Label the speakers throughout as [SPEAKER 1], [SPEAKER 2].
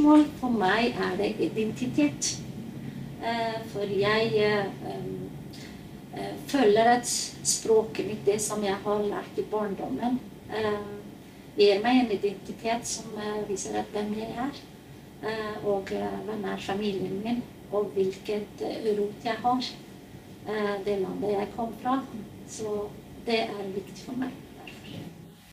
[SPEAKER 1] Morsmål for meg er det identitet. Eh, For jeg eh, eh, føler at språket mitt, det som jeg har lært i barndommen, gir meg en identitet som viser at hvem jeg er. Og hvem er familien min, og hvilket rot jeg har. Det landet jeg kom fra. Så det er viktig for meg.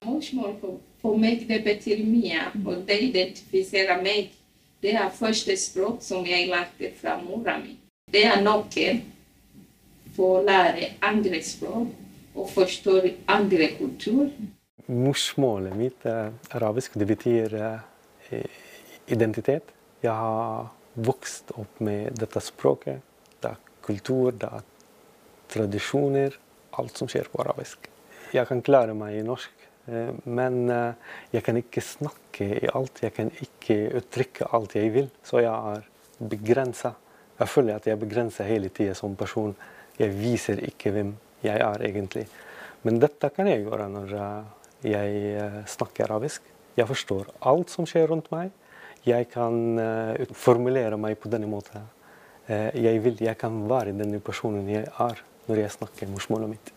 [SPEAKER 2] Morsmål for meg det betyr mye, og det identifiserer meg. Det er første språk som jeg lærte fra mora mi. Det er noe for å lære andre språk og forstå andre kultur.
[SPEAKER 3] Morsmålet mitt er arabisk. Det betyr eh, identitet. Jeg har vokst opp med dette språket. Det er kultur, det er tradisjoner. Alt som skjer på arabisk. Jeg kan klare meg i norsk, men eh, jeg kan ikke snakke i alt. Jeg kan ikke uttrykke alt jeg vil, så jeg er begrensa. Jeg føler at jeg er begrensa hele tida som person. Jeg viser ikke hvem jeg er egentlig. Men dette kan jeg gjøre når eh, jeg eh, snakker arabisk. Jeg forstår alt som skjer rundt meg. Jeg kan eh, formulere meg på denne måten. Eh, jeg vil, jeg kan være den personen jeg er når jeg snakker morsmålet mitt.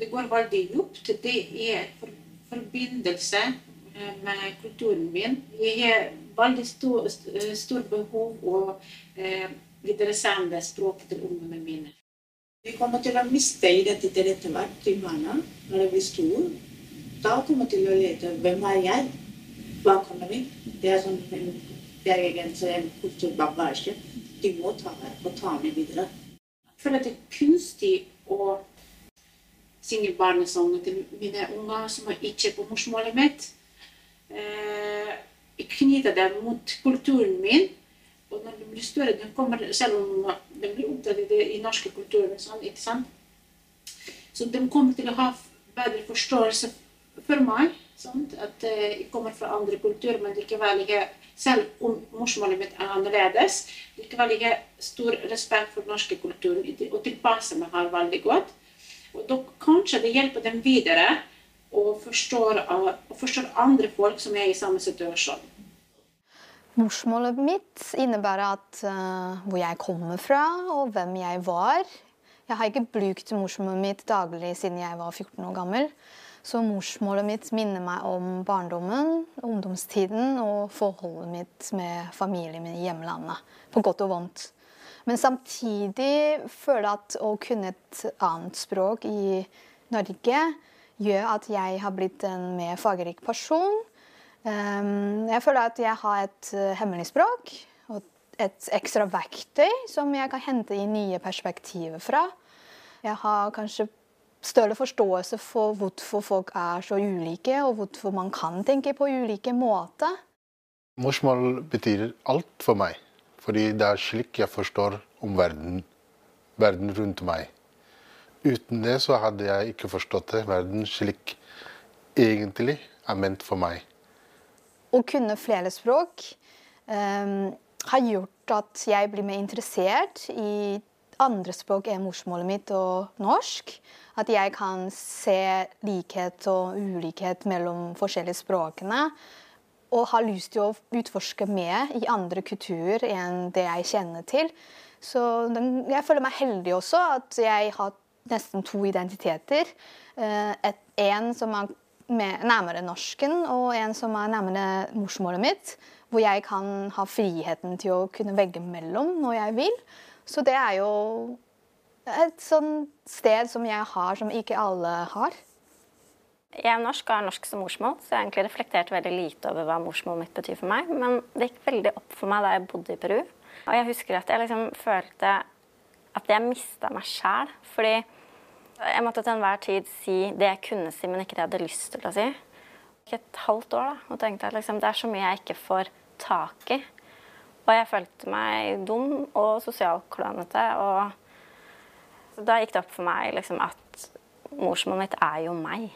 [SPEAKER 2] Det går veldig dypt. Det er for, forbindelse eh, med kulturen min. Jeg har veldig stor, stor behov å eh, videresende språket til ungene mine.
[SPEAKER 4] Vi kommer til å miste identiteten etter hvert til barna når de blir store. Da kommer de til å lete hvem er jeg? Hva kommer vi? Det er, sånn, en, det er egentlig en kulturbagasje de må ta ta med videre.
[SPEAKER 2] Jeg føler det er kunstig å synge barnesanger til mine unger som er ikke på morsmålet mitt. Eh, jeg knytter dem mot kulturen min. Og når de blir større, de kommer, selv om de blir oppdratt i, den norske kulturen, sånn, ikke sant? så de kommer til å ha bedre forståelse for meg. Sånn, At jeg kommer fra andre kulturer, men likevel ikke selv om morsmålet mitt er annerledes, likevel har stor respekt for den norske kulturen og tilpasser meg her veldig godt. Og da kanskje det hjelper dem videre og forstår, uh, og forstår andre folk som er i samme situasjon.
[SPEAKER 5] Morsmålet mitt innebærer at uh, hvor jeg kommer fra og hvem jeg var. Jeg har ikke brukt morsmålet mitt daglig siden jeg var 14 år gammel. Så morsmålet mitt minner meg om barndommen, ungdomstiden og forholdet mitt med familien min i hjemlandet. På godt og vondt. Men samtidig føler jeg at å kunne et annet språk i Norge gjør at jeg har blitt en mer fargerik person. Um, jeg føler at jeg har et uh, hemmelig språk og et ekstra verktøy som jeg kan hente i nye perspektiver fra. Jeg har kanskje større forståelse for hvorfor folk er så ulike, og hvorfor man kan tenke på ulike måter.
[SPEAKER 6] Morsmål betyr alt for meg, fordi det er slik jeg forstår om verden, verden rundt meg. Uten det så hadde jeg ikke forstått det, verden slik egentlig er ment for meg.
[SPEAKER 5] Å kunne flere språk um, har gjort at jeg blir mer interessert i andre språk enn morsmålet mitt og norsk. At jeg kan se likhet og ulikhet mellom forskjellige språkene. Og har lyst til å utforske mer i andre kulturer enn det jeg kjenner til. Så den, jeg føler meg heldig også, at jeg har nesten to identiteter. Uh, et, en som er med, nærmere norsken, og en som er nærmere morsmålet mitt. Hvor jeg kan ha friheten til å kunne velge mellom når jeg vil. Så det er jo et sånt sted som jeg har, som ikke alle har.
[SPEAKER 7] Jeg er norsk og har norsk som morsmål, så jeg har egentlig reflektert veldig lite over hva morsmålet mitt betyr for meg. Men det gikk veldig opp for meg da jeg bodde i Peru. Og jeg husker at jeg liksom følte at jeg mista meg sjæl. Fordi jeg måtte til enhver tid si det jeg kunne si, men ikke det jeg hadde lyst til å si. Ikke et halvt år da, og tenkte at liksom, det er så mye jeg ikke får tak i. Og jeg følte meg dum og sosialklønete. Og da gikk det opp for meg liksom, at morsmålet mitt er jo meg.